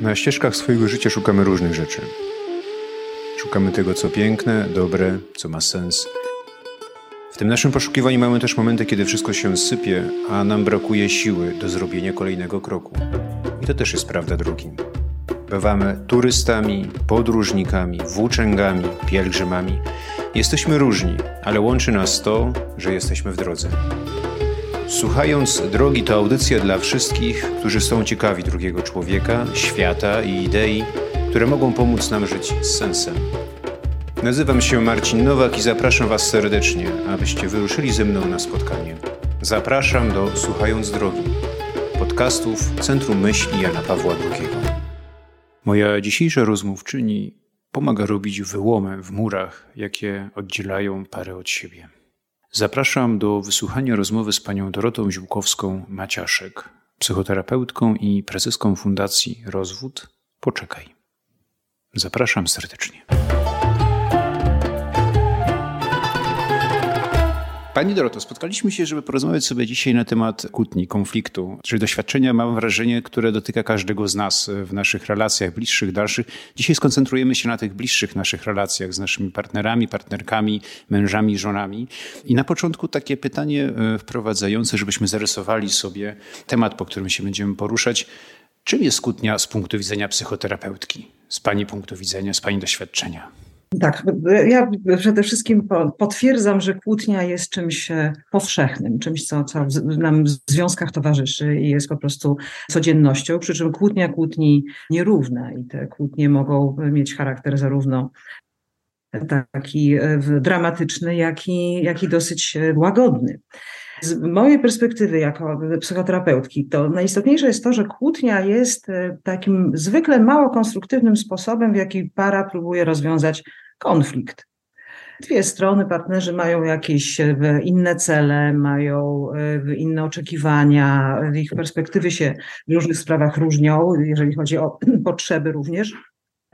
Na ścieżkach swojego życia szukamy różnych rzeczy. Szukamy tego, co piękne, dobre, co ma sens. W tym naszym poszukiwaniu mamy też momenty, kiedy wszystko się sypie, a nam brakuje siły do zrobienia kolejnego kroku. I to też jest prawda drogi. Bywamy turystami, podróżnikami, włóczęgami, pielgrzymami. Jesteśmy różni, ale łączy nas to, że jesteśmy w drodze. Słuchając Drogi to audycja dla wszystkich, którzy są ciekawi drugiego człowieka, świata i idei, które mogą pomóc nam żyć z sensem. Nazywam się Marcin Nowak i zapraszam Was serdecznie, abyście wyruszyli ze mną na spotkanie. Zapraszam do Słuchając Drogi, podcastów Centrum Myśli Jana Pawła II. Moja dzisiejsza rozmówczyni pomaga robić wyłomy w murach, jakie oddzielają parę od siebie. Zapraszam do wysłuchania rozmowy z panią Dorotą Ziłkowską-Maciaszek, psychoterapeutką i prezeską Fundacji Rozwód Poczekaj. Zapraszam serdecznie. Pani Doroto, spotkaliśmy się, żeby porozmawiać sobie dzisiaj na temat kłótni, konfliktu, czyli doświadczenia, mam wrażenie, które dotyka każdego z nas w naszych relacjach bliższych, dalszych. Dzisiaj skoncentrujemy się na tych bliższych naszych relacjach z naszymi partnerami, partnerkami, mężami, żonami. I na początku takie pytanie e, wprowadzające, żebyśmy zarysowali sobie temat, po którym się będziemy poruszać. Czym jest kłótnia z punktu widzenia psychoterapeutki, z Pani punktu widzenia, z Pani doświadczenia? Tak, ja przede wszystkim potwierdzam, że kłótnia jest czymś e, powszechnym, czymś, co, co nam w związkach towarzyszy i jest po prostu codziennością, przy czym kłótnia kłótni nierówna i te kłótnie mogą mieć charakter zarówno taki e, dramatyczny, jak i, jak i dosyć e, łagodny. Z mojej perspektywy jako psychoterapeutki, to najistotniejsze jest to, że kłótnia jest takim zwykle mało konstruktywnym sposobem, w jaki para próbuje rozwiązać konflikt. Dwie strony, partnerzy mają jakieś e, inne cele, mają e, inne oczekiwania, ich perspektywy się w różnych sprawach różnią, jeżeli chodzi o potrzeby również.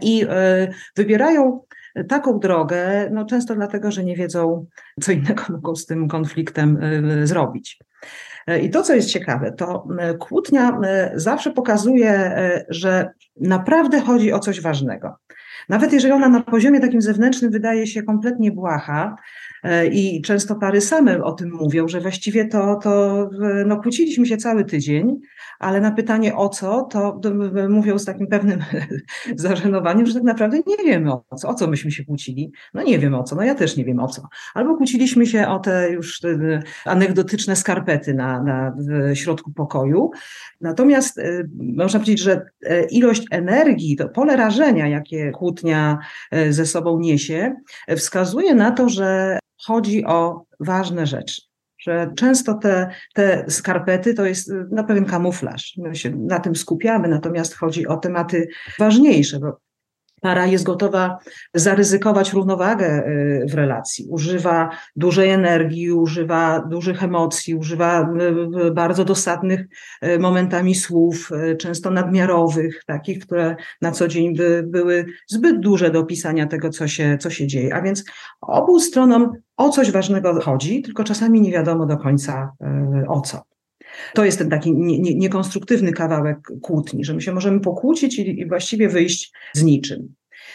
I e, wybierają taką drogę, no często dlatego, że nie wiedzą, co innego mogą z tym konfliktem zrobić. I to, co jest ciekawe, to kłótnia zawsze pokazuje, że naprawdę chodzi o coś ważnego. Nawet jeżeli ona na poziomie takim zewnętrznym wydaje się kompletnie błaha, i często pary same o tym mówią, że właściwie to, to no, kłóciliśmy się cały tydzień, ale na pytanie o co, to mówią z takim pewnym zażenowaniem, że tak naprawdę nie wiemy o co, o co myśmy się kłócili. No nie wiem o co, no ja też nie wiem o co. Albo kłóciliśmy się o te już anegdotyczne skarpety na, na środku pokoju. Natomiast można powiedzieć, że e, ilość energii, to pole rażenia, jakie kłótnia e, ze sobą niesie, wskazuje na to, że chodzi o ważne rzeczy że często te, te skarpety to jest na pewien kamuflaż. My się na tym skupiamy, natomiast chodzi o tematy ważniejsze, bo para jest gotowa zaryzykować równowagę y, w relacji. Używa dużej energii, używa dużych emocji, używa y, bardzo dosadnych y, momentami słów, często nadmiarowych, takich, które na co dzień by były zbyt duże do opisania tego, co się, co się dzieje. A więc obu stronom o coś ważnego chodzi, tylko czasami nie wiadomo do końca o co. To jest ten taki nie, nie, niekonstruktywny kawałek kłótni, że my się możemy pokłócić i, i właściwie wyjść z niczym.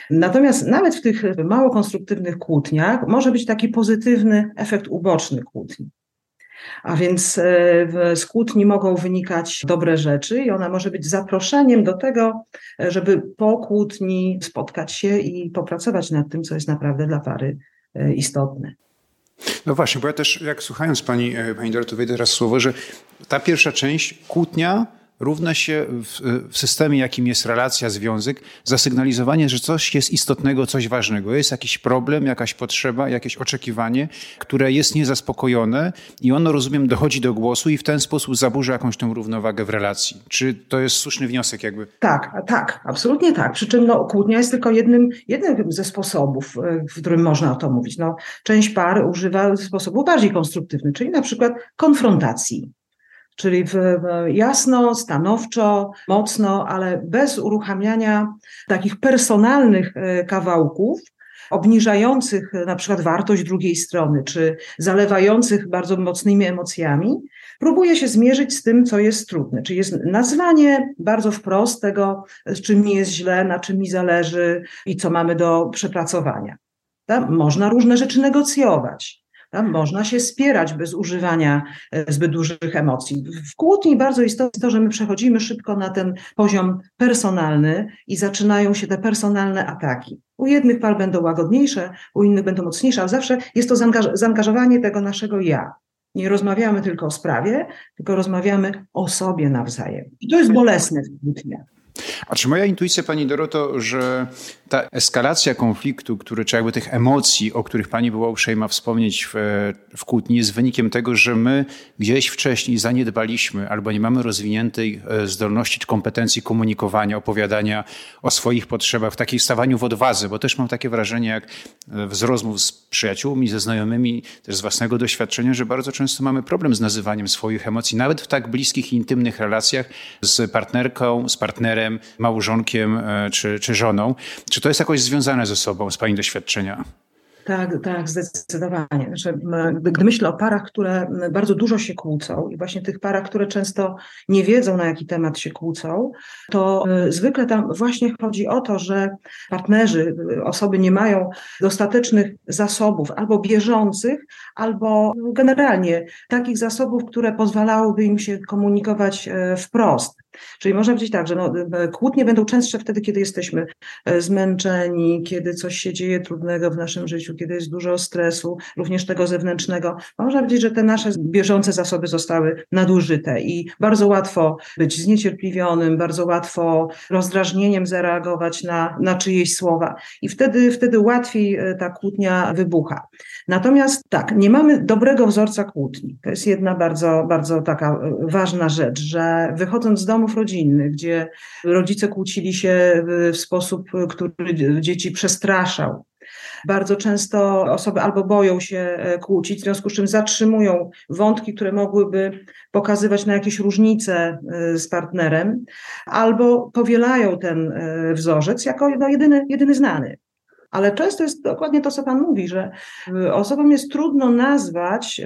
Natomiast nawet w tych mało konstruktywnych kłótniach może być taki pozytywny efekt uboczny kłótni. A więc e, z kłótni mogą wynikać dobre rzeczy i ona może być zaproszeniem do tego, żeby po kłótni spotkać się i popracować nad tym, co jest naprawdę dla pary e, istotne. No właśnie, bo ja też, jak słuchając pani, e, pani Doroty, wejdę teraz słowo, że ta pierwsza część, kłótnia, równa się w, w, systemie, jakim jest relacja, związek, zasygnalizowanie, że coś jest istotnego, coś ważnego. Jest jakiś problem, jakaś potrzeba, jakieś oczekiwanie, które jest niezaspokojone i ono, rozumiem, dochodzi do głosu i w ten sposób zaburza jakąś tą równowagę w relacji. Czy to jest słuszny wniosek jakby? Tak, tak, absolutnie tak. Przy czym no, kłótnia jest tylko jednym, jednym ze sposobów, e, w którym można o to mówić. No, część par używa sposobu bardziej konstruktywny, czyli na przykład konfrontacji czyli w, jasno, stanowczo, mocno, ale bez uruchamiania takich personalnych e, kawałków, obniżających na przykład wartość drugiej strony, czy zalewających bardzo mocnymi emocjami, próbuje się zmierzyć z tym, co jest trudne. Czyli jest nazwanie bardzo wprost tego, z czym mi jest źle, na czym mi zależy i co mamy do przepracowania. Tam można różne rzeczy negocjować. Można się spierać bez używania e, zbyt dużych emocji. W kłótni bardzo istotne jest to, że my przechodzimy szybko na ten poziom personalny i zaczynają się te personalne ataki. U jednych par będą łagodniejsze, u innych będą mocniejsze, ale zawsze jest to zaangażowanie tego naszego ja. Nie rozmawiamy tylko o sprawie, tylko rozmawiamy o sobie nawzajem. I to jest bolesne w kłótniach. A czy moja intuicja, Pani Doroto, że ta eskalacja konfliktu, który, czy jakby tych emocji, o których Pani była uprzejma wspomnieć w, w kłótni, jest wynikiem tego, że my gdzieś wcześniej zaniedbaliśmy albo nie mamy rozwiniętej e, zdolności czy kompetencji komunikowania, opowiadania o swoich potrzebach, w takiej stawaniu w odwadze, bo też mam takie wrażenie, jak e, z rozmów z przyjaciółmi, ze znajomymi, też z własnego doświadczenia, że bardzo często mamy problem z nazywaniem swoich emocji, nawet w tak bliskich intymnych relacjach z partnerką, z partnerem, małżonkiem e, czy, czy żoną. Czy to jest jakoś związane ze sobą, z Pani doświadczenia? Tak, tak, zdecydowanie. Znaczy, gdy myślę o parach, które bardzo dużo się kłócą i właśnie tych parach, które często nie wiedzą, na jaki temat się kłócą, to e, zwykle tam właśnie chodzi o to, że partnerzy, osoby nie mają dostatecznych zasobów albo bieżących, albo generalnie takich zasobów, które pozwalałyby im się komunikować e, wprost. Czyli można powiedzieć tak, że no, e, kłótnie będą częstsze wtedy, kiedy jesteśmy zmęczeni, kiedy coś się dzieje trudnego w naszym życiu, kiedy jest dużo stresu, również tego zewnętrznego, można powiedzieć, że te nasze bieżące zasoby zostały nadużyte i bardzo łatwo być zniecierpliwionym, bardzo łatwo rozdrażnieniem zareagować na, na czyjeś słowa i wtedy, wtedy łatwiej e, ta kłótnia wybucha. Natomiast tak, nie mamy dobrego wzorca kłótni. To jest jedna bardzo, bardzo taka e, ważna rzecz, że wychodząc z domów rodzinnych, gdzie rodzice kłócili się w sposób, który dzieci przestraszał, bardzo często osoby albo boją się e, kłócić, w związku z czym zatrzymują wątki, które mogłyby pokazywać na jakieś różnice e, z partnerem, albo powielają ten e, wzorzec jako no, jedyny, jedyny znany. Ale często jest dokładnie to, co Pan mówi, że osobom jest trudno nazwać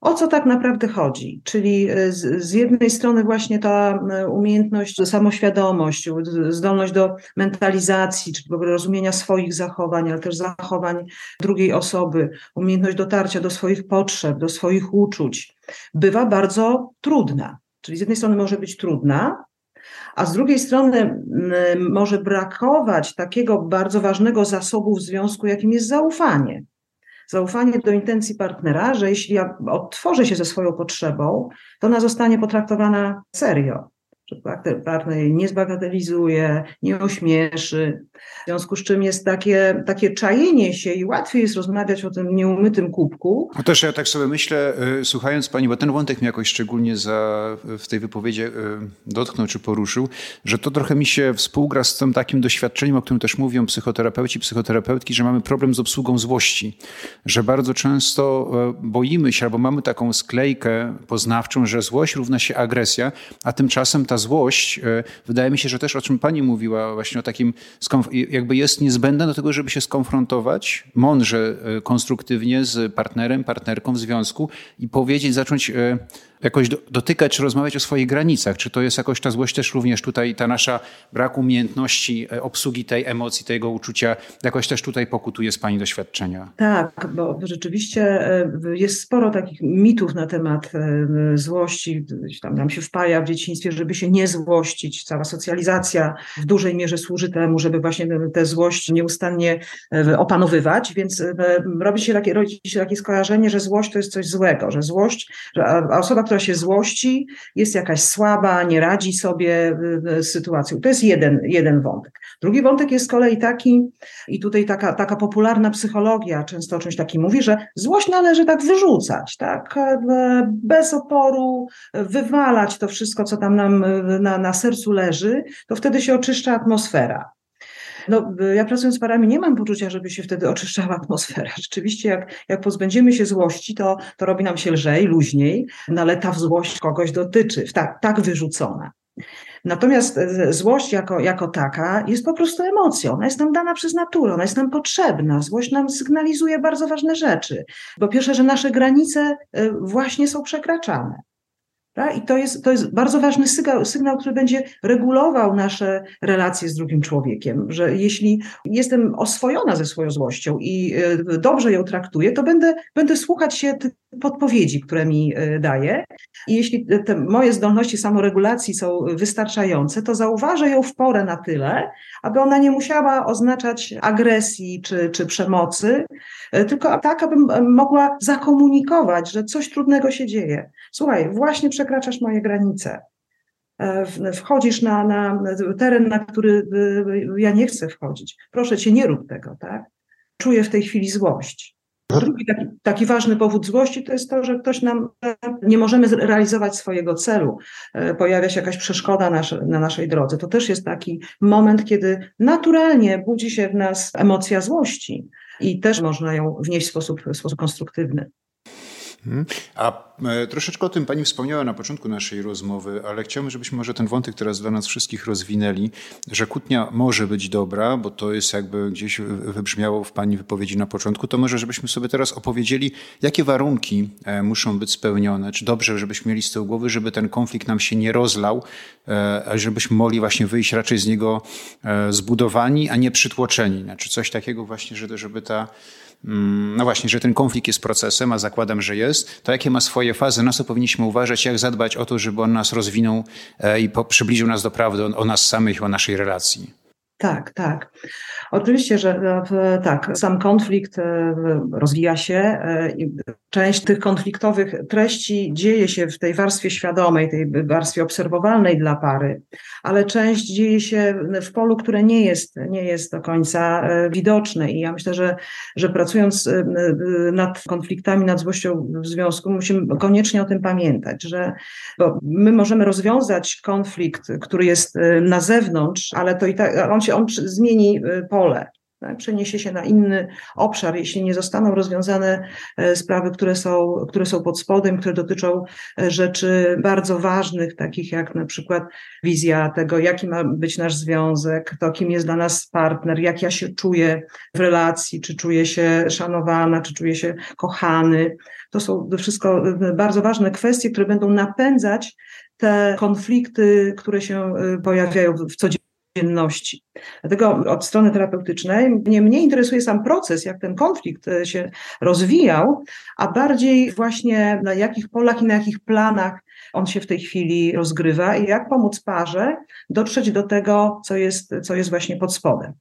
o co tak naprawdę chodzi? Czyli e, z, z, jednej strony właśnie ta e, umiejętność, samoświadomość, zdolność do mentalizacji, czy rozumienia swoich zachowań, ale też zachowań drugiej osoby, umiejętność dotarcia do swoich potrzeb, do swoich uczuć, bywa bardzo trudna. Czyli z jednej strony może być trudna, a z drugiej strony może brakować takiego bardzo ważnego zasobu w związku, jakim jest zaufanie zaufanie do intencji partnera, że jeśli ja otworzę się ze swoją potrzebą, to ona zostanie potraktowana serio że partner nie zbagatelizuje, nie ośmieszy, w związku z czym jest takie, takie czajenie się i łatwiej jest rozmawiać o tym nieumytym kubku. No też ja tak sobie myślę, y, słuchając Pani, bo ten wątek mnie jakoś szczególnie za, w tej wypowiedzi y, dotknął czy poruszył, że to trochę mi się współgra z tym takim doświadczeniem, o którym też mówią psychoterapeuci, psychoterapeutki, że mamy problem z obsługą złości, że bardzo często y, boimy się albo mamy taką sklejkę poznawczą, że złość równa się agresja, a tymczasem ta złość, e, wydaje mi się, że też o czym pani mówiła, właśnie o takim, jakby jest niezbędna do tego, żeby się skonfrontować mądrze, e, konstruktywnie z partnerem, partnerką w związku i powiedzieć, zacząć jakoś dotykać czy rozmawiać o swoich granicach. Czy to jest jakoś ta złość też również tutaj, ta nasza brak umiejętności e, obsługi tej emocji, tego uczucia, jakoś też tutaj pokutuje z Pani doświadczenia? Tak, bo rzeczywiście e, jest sporo takich mitów na temat e, złości. Tam nam się wpaja w dzieciństwie, żeby się nie złościć. Cała socjalizacja w dużej mierze służy temu, żeby właśnie tę złość nieustannie opanowywać, więc robi się takie, rodzi się takie skojarzenie, że złość to jest coś złego, że złość, że osoba, która się złości, jest jakaś słaba, nie radzi sobie z sytuacją. To jest jeden, jeden wątek. Drugi wątek jest z kolei taki, i tutaj taka, taka popularna psychologia często o czymś takim mówi, że złość należy tak wyrzucać, tak, bez oporu, wywalać to wszystko, co tam nam na, na sercu leży, to wtedy się oczyszcza atmosfera. No, ja pracując z parami nie mam poczucia, żeby się wtedy oczyszczała atmosfera. Rzeczywiście, jak, jak pozbędziemy się złości, to, to robi nam się lżej, luźniej, no ale ta złość kogoś dotyczy, tak, tak wyrzucona. Natomiast złość jako, jako taka jest po prostu emocją. Ona jest nam dana przez naturę, ona jest nam potrzebna. Złość nam sygnalizuje bardzo ważne rzeczy. Po pierwsze, że nasze granice właśnie są przekraczane. I to jest, to jest bardzo ważny sygnał, sygnał, który będzie regulował nasze relacje z drugim człowiekiem, że jeśli jestem oswojona ze swoją złością i e, dobrze ją traktuję, to będę, będę słuchać się podpowiedzi, które mi e, daje. I jeśli te moje zdolności samoregulacji są wystarczające, to zauważę ją w porę na tyle, aby ona nie musiała oznaczać agresji czy, czy przemocy, e, tylko tak, abym mogła zakomunikować, że coś trudnego się dzieje. Słuchaj, właśnie przekraczasz moje granice. E, wchodzisz na, na teren, na który ja nie chcę wchodzić. Proszę cię, nie rób tego, tak? Czuję w tej chwili złość. Drugi taki, taki, ważny powód złości to jest to, że ktoś nam nie możemy realizować swojego celu, e, pojawia się jakaś przeszkoda na naszej drodze. To też jest taki moment, kiedy naturalnie budzi się w nas emocja złości i też można ją wnieść w sposób, w sposób konstruktywny. Mhm. A e, troszeczkę o tym Pani wspomniała na początku naszej rozmowy, ale chciałbym, żebyśmy może ten wątek teraz dla nas wszystkich rozwinęli, że kłótnia może być dobra, bo to jest jakby gdzieś wybrzmiało w Pani wypowiedzi na początku, to może żebyśmy sobie teraz opowiedzieli, jakie warunki e, muszą być spełnione, czy dobrze, żebyśmy mieli z tyłu głowy, żeby ten konflikt nam się nie rozlał, e, żebyśmy mogli właśnie wyjść raczej z niego zbudowani, a nie przytłoczeni. Znaczy coś takiego właśnie, żeby ta no właśnie, że ten konflikt jest procesem, a zakładam, że jest, to jakie ma swoje fazy, na co powinniśmy uważać, jak zadbać o to, żeby on nas rozwinął e, i przybliżył nas do prawdy o nas samych, o naszej relacji. Tak, tak. Oczywiście, że e, tak, sam konflikt e, rozwija się. E, część tych konfliktowych treści dzieje się w tej warstwie świadomej, tej warstwie obserwowalnej dla pary, ale część dzieje się w polu, które nie jest, nie jest do końca widoczne. I ja myślę, że, że pracując nad konfliktami, nad złością w związku, musimy koniecznie o tym pamiętać, że bo my możemy rozwiązać konflikt, który jest na zewnątrz, ale to i tak, on się on zmieni pole. Tak, przeniesie się na inny obszar, jeśli nie zostaną rozwiązane e, sprawy, które są, które są pod spodem, które dotyczą e, rzeczy bardzo ważnych, takich jak na przykład wizja tego, jaki ma być nasz związek, to kim jest dla nas partner, jak ja się czuję w relacji, czy czuję się szanowana, czy czuję się kochany. To są wszystko e, bardzo ważne kwestie, które będą napędzać te konflikty, które się pojawiają w codzienności codzienności. Dlatego od strony terapeutycznej mnie mniej interesuje sam proces, jak ten konflikt e, się rozwijał, a bardziej właśnie na jakich polach i na jakich planach on się w tej chwili rozgrywa i jak pomóc parze dotrzeć do tego, co jest, co jest właśnie pod spodem.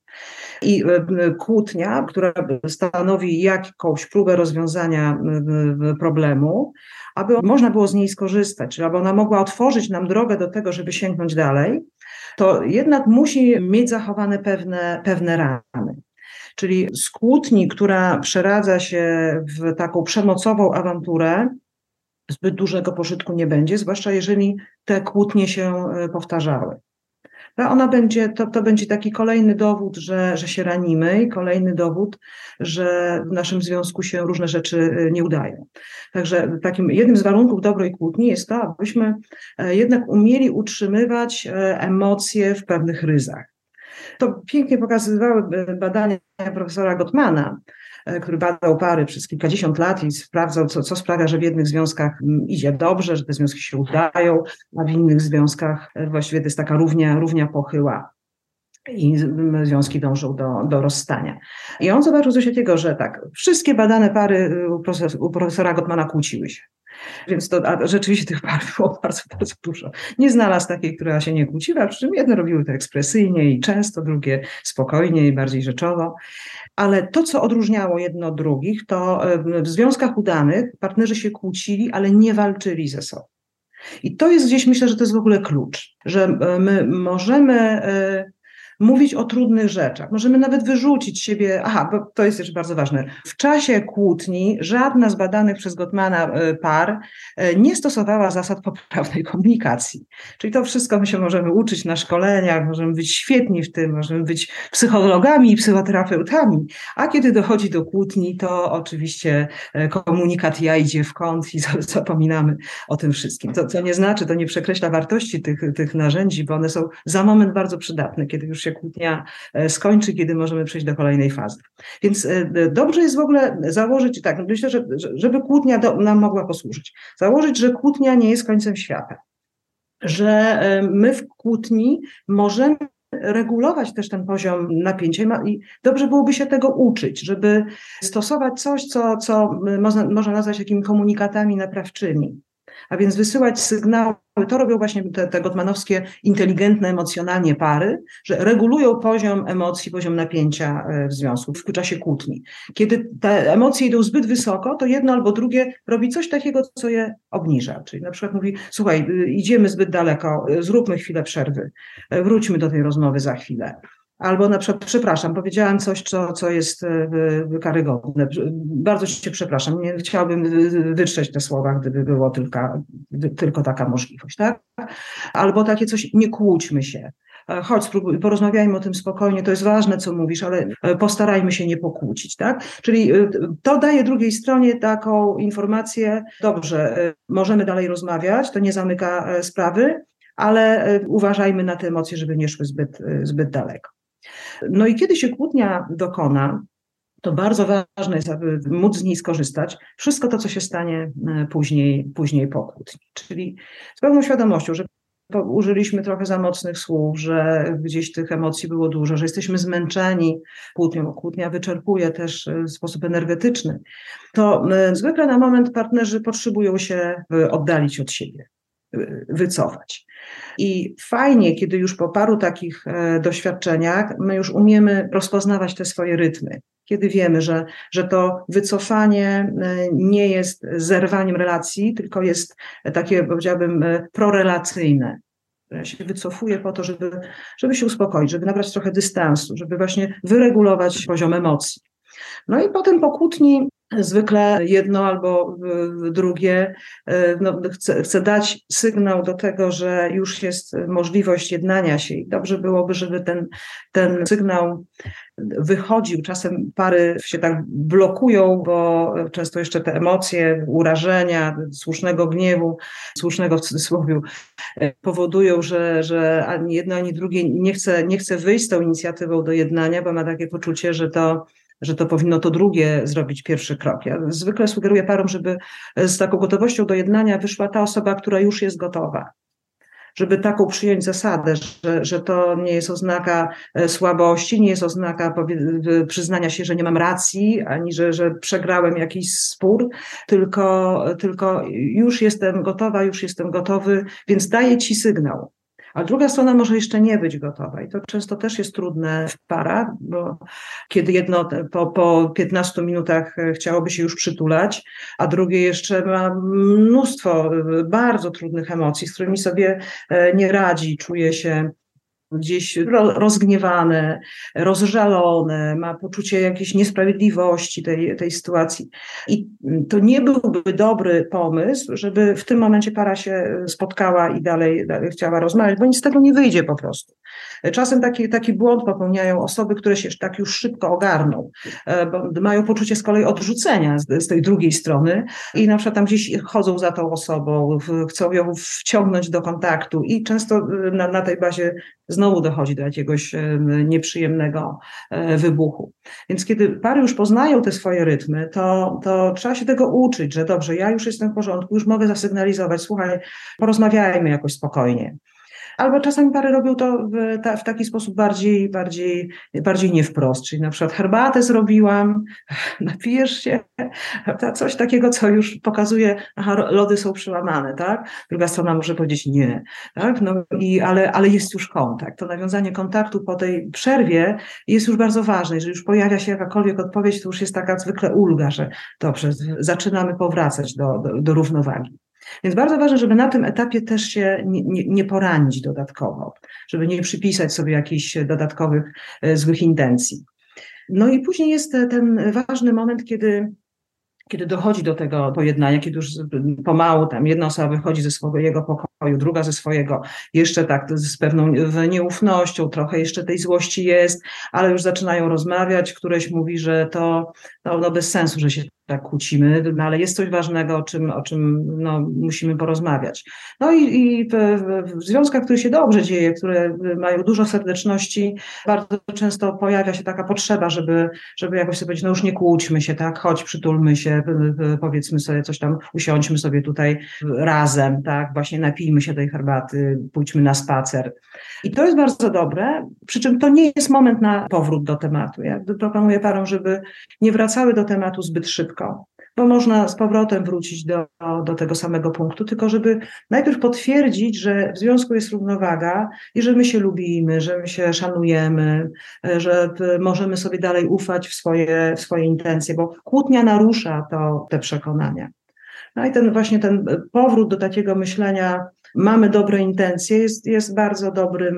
I e, kłótnia, która stanowi jakąś próbę rozwiązania problemu, aby można było z niej skorzystać, aby ona mogła otworzyć nam drogę do tego, żeby sięgnąć dalej, to jednak musi mieć zachowane pewne, pewne ramy. Czyli skłótni, która przeradza się w taką przemocową awanturę, zbyt dużego pożytku nie będzie, zwłaszcza jeżeli te kłótnie się e, powtarzały. Ona będzie, to, to będzie taki kolejny dowód, że, że się ranimy i kolejny dowód, że w naszym związku się różne rzeczy y, nie udają. Także takim jednym z warunków dobrej kłótni jest to, abyśmy e, jednak umieli utrzymywać e, emocje w pewnych ryzach. To pięknie pokazywały e, badania profesora Gottmana, który badał pary przez kilkadziesiąt lat i sprawdzał, co, co sprawia, że w jednych związkach mm, idzie dobrze, że te związki się udają, a w innych związkach e, właściwie to jest taka równia, równia pochyła i związki dążą do, do rozstania. I on zobaczył coś takiego, że tak, wszystkie badane pary y, u profesora, u profesora Gottmana kłóciły się. Więc to rzeczywiście tych par było bardzo, bardzo dużo. Nie znalazł takiej, która się nie kłóciła, przy czym jedne robiły to ekspresyjnie i często, drugie spokojnie i bardziej rzeczowo. Ale to, co odróżniało jedno od drugich, to w związkach udanych partnerzy się kłócili, ale nie walczyli ze sobą. I to jest gdzieś, myślę, że to jest w ogóle klucz, że my możemy mówić o trudnych rzeczach. Możemy nawet wyrzucić siebie, aha, bo to jest też bardzo ważne. W czasie kłótni żadna z badanych przez Gottmana e, par e, nie stosowała zasad poprawnej komunikacji. Czyli to wszystko my się możemy uczyć na szkoleniach, możemy być świetni w tym, możemy być psychologami i psychoterapeutami, a kiedy dochodzi do kłótni, to oczywiście e, komunikat ja idzie w kąt i zapominamy o tym wszystkim. To, co nie znaczy, to nie przekreśla wartości tych, tych narzędzi, bo one są za moment bardzo przydatne, kiedy już się kłótnia e, skończy, kiedy możemy przejść do kolejnej fazy. Więc e, dobrze jest w ogóle założyć, tak, myślę, że, żeby kłótnia do, nam mogła posłużyć, założyć, że kłótnia nie jest końcem świata, że e, my w kłótni możemy regulować też ten poziom napięcia i dobrze byłoby się tego uczyć, żeby stosować coś, co, co można, można nazwać jakimi komunikatami naprawczymi a więc wysyłać sygnały. To robią właśnie te, te Gottmanowskie inteligentne emocjonalnie pary, że regulują poziom emocji, poziom napięcia e, w związku w czasie kłótni. Kiedy te emocje idą zbyt wysoko, to jedno albo drugie robi coś takiego, co je obniża. Czyli na przykład mówi, słuchaj, y, idziemy zbyt daleko, y, zróbmy chwilę przerwy, y, wróćmy do tej rozmowy za chwilę. Albo na przykład, przepraszam, powiedziałam coś, co, co jest e, karygodne. Bardzo cię przepraszam. Nie chciałabym wytrzeć te słowa, gdyby było tylko, tylko taka możliwość, tak? Albo takie coś, nie kłóćmy się. E, chodź, spróbuj, porozmawiajmy o tym spokojnie, to jest ważne, co mówisz, ale e, postarajmy się nie pokłócić, tak? Czyli to daje drugiej stronie taką informację, dobrze, możemy dalej rozmawiać, to nie zamyka sprawy, ale uważajmy na te emocje, żeby nie szły zbyt, zbyt daleko. No i kiedy się kłótnia dokona, to bardzo ważne jest, aby móc z niej skorzystać. Wszystko to, co się stanie e, później, później po kłótni. Czyli z pełną świadomością, że użyliśmy trochę za mocnych słów, że gdzieś tych emocji było dużo, że jesteśmy zmęczeni kłótnią. Kłótnia wyczerpuje też e, w sposób energetyczny. To e, zwykle na moment partnerzy potrzebują się oddalić od siebie wycofać. I fajnie, kiedy już po paru takich e, doświadczeniach my już umiemy rozpoznawać te swoje rytmy. Kiedy wiemy, że, że to wycofanie e, nie jest zerwaniem relacji, tylko jest takie, powiedziałabym, e, prorelacyjne. Ja się wycofuję po to, żeby, żeby się uspokoić, żeby nabrać trochę dystansu, żeby właśnie wyregulować poziom emocji. No i potem po kłótni zwykle jedno albo drugie e, no, chce, chce dać sygnał do tego, że już jest możliwość jednania się i dobrze byłoby, żeby ten, ten sygnał wychodził. Czasem pary się tak blokują, bo często jeszcze te emocje, urażenia, słusznego gniewu, słusznego w cudzysłowie, powodują, że, że ani jedno, ani drugie nie chce, nie chce wyjść z tą inicjatywą do jednania, bo ma takie poczucie, że to że to powinno to drugie zrobić pierwszy krok. Ja zwykle sugeruję parom, żeby z taką gotowością do jednania wyszła ta osoba, która już jest gotowa. Żeby taką przyjąć zasadę, że, że to nie jest oznaka e, słabości, nie jest oznaka przyznania się, że nie mam racji, ani że, że przegrałem jakiś spór, tylko, tylko już jestem gotowa, już jestem gotowy, więc daję ci sygnał a druga strona może jeszcze nie być gotowa. I to często też jest trudne w parach, bo kiedy jedno po, po 15 minutach e, chciałoby się już przytulać, a drugie jeszcze ma mnóstwo e, bardzo trudnych emocji, z którymi sobie e, nie radzi, czuje się gdzieś rozgniewane, rozżalone, ma poczucie jakiejś niesprawiedliwości tej, tej sytuacji. I to nie byłby dobry pomysł, żeby w tym momencie para się spotkała i dalej, dalej chciała rozmawiać, bo nic z tego nie wyjdzie po prostu. Czasem taki, taki błąd popełniają osoby, które się tak już szybko ogarną, e, bo mają poczucie z kolei odrzucenia z, z tej drugiej strony i na przykład tam gdzieś chodzą za tą osobą, chcą ją wciągnąć do kontaktu i często e, na, na tej bazie znowu dochodzi do jakiegoś e, nieprzyjemnego wybuchu. Więc kiedy pary już poznają te swoje rytmy, to, to trzeba się tego uczyć, że dobrze, ja już jestem w porządku, już mogę zasygnalizować, słuchaj, porozmawiajmy jakoś spokojnie. Albo czasami pary robią to w, ta, w taki sposób bardziej, bardziej, bardziej nie wprost, czyli na przykład herbatę zrobiłam, napijesz się, coś takiego, co już pokazuje, aha, lody są przełamane, tak? Druga strona może powiedzieć nie, tak? No i, ale, ale jest już kontakt. To nawiązanie kontaktu po tej przerwie jest już bardzo ważne. Jeżeli już pojawia się jakakolwiek odpowiedź, to już jest taka zwykle ulga, że dobrze, zaczynamy powracać do, do, do równowagi. Więc bardzo ważne, żeby na tym etapie też się nie, nie, nie poradzić dodatkowo, żeby nie przypisać sobie jakichś dodatkowych e, złych intencji. No i później jest ten ważny moment, kiedy kiedy dochodzi do tego pojednania, kiedy już pomału tam jedna osoba wychodzi ze swojego pokoju, druga ze swojego, jeszcze tak z pewną nieufnością, trochę jeszcze tej złości jest, ale już zaczynają rozmawiać, któreś mówi, że to no, no bez sensu, że się tak kłócimy, no ale jest coś ważnego, o czym, o czym no, musimy porozmawiać. No i, i w, w, związkach, które się dobrze dzieje, które mają dużo serdeczności, bardzo często pojawia się taka potrzeba, żeby, żeby jakoś sobie powiedzieć, no już nie kłóćmy się, tak, chodź, przytulmy się, powiedzmy sobie coś tam, usiądźmy sobie tutaj razem, tak, właśnie napijmy się tej herbaty, pójdźmy na spacer. I to jest bardzo dobre, przy czym to nie jest moment na powrót do tematu. Ja proponuję parom, żeby nie wracały do tematu zbyt szybko, bo można z powrotem wrócić do, do tego samego punktu, tylko żeby najpierw potwierdzić, że w związku jest równowaga i że my się lubimy, że my się szanujemy, że możemy sobie dalej ufać w swoje, w swoje intencje, bo kłótnia narusza to, te przekonania. No i ten właśnie ten powrót do takiego myślenia, mamy dobre intencje, jest, jest bardzo dobrym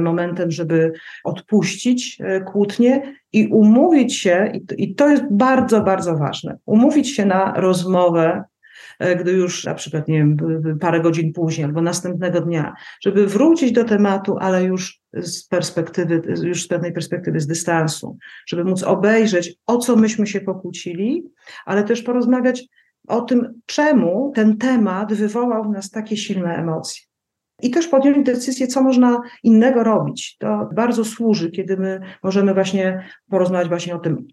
momentem, żeby odpuścić e, kłótnie i umówić się, i to jest bardzo, bardzo ważne, umówić się na rozmowę, e, gdy już na przykład, nie wiem, parę godzin później albo następnego dnia, żeby wrócić do tematu, ale już z perspektywy, już z pewnej perspektywy, z dystansu, żeby móc obejrzeć, o co myśmy się pokłócili, ale też porozmawiać, o tym, czemu ten temat wywołał w nas takie silne emocje. I też podjąć decyzję, co można innego robić. To bardzo służy, kiedy my możemy właśnie porozmawiać właśnie o tym,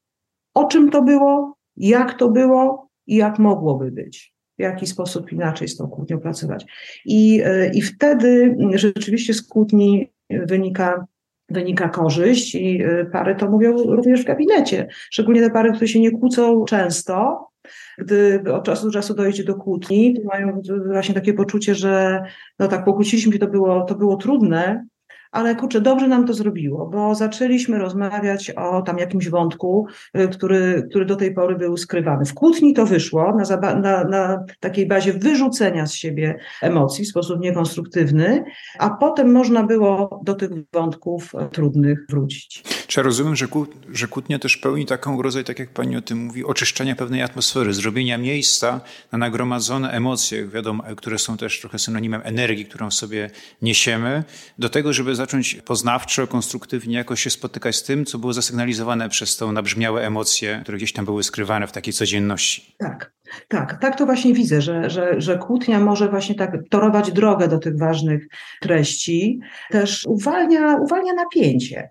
o czym to było, jak to było i jak mogłoby być. W jaki sposób inaczej z tą kłótnią pracować. I, e, i wtedy rzeczywiście z kłótni wynika wynika korzyść i e, pary to mówią również w gabinecie. Szczególnie te pary, które się nie kłócą często, gdy od czasu do czasu dojdzie do kłótni, to mają właśnie takie poczucie, że no tak, pokłóciliśmy się, to było, to było trudne, ale kurczę, dobrze nam to zrobiło, bo zaczęliśmy rozmawiać o tam jakimś wątku, y, który, który do tej pory był skrywany. W kłótni to wyszło na, na, na takiej bazie wyrzucenia z siebie emocji w sposób niekonstruktywny, a potem można było do tych wątków e, trudnych wrócić. Czy ja rozumiem, że, kłó, że kłótnia też pełni taką rodzaj, tak jak pani o tym mówi, oczyszczenia pewnej atmosfery, zrobienia miejsca na nagromadzone emocje, wiadomo, które są też trochę synonimem energii, którą sobie niesiemy, do tego, żeby zacząć poznawczo, konstruktywnie jakoś się spotykać z tym, co było zasygnalizowane przez tą nabrzmiałe emocje, które gdzieś tam były skrywane w takiej codzienności. Tak, tak, tak to właśnie widzę, że, że, że kłótnia może właśnie tak torować drogę do tych ważnych treści, też uwalnia, uwalnia napięcie.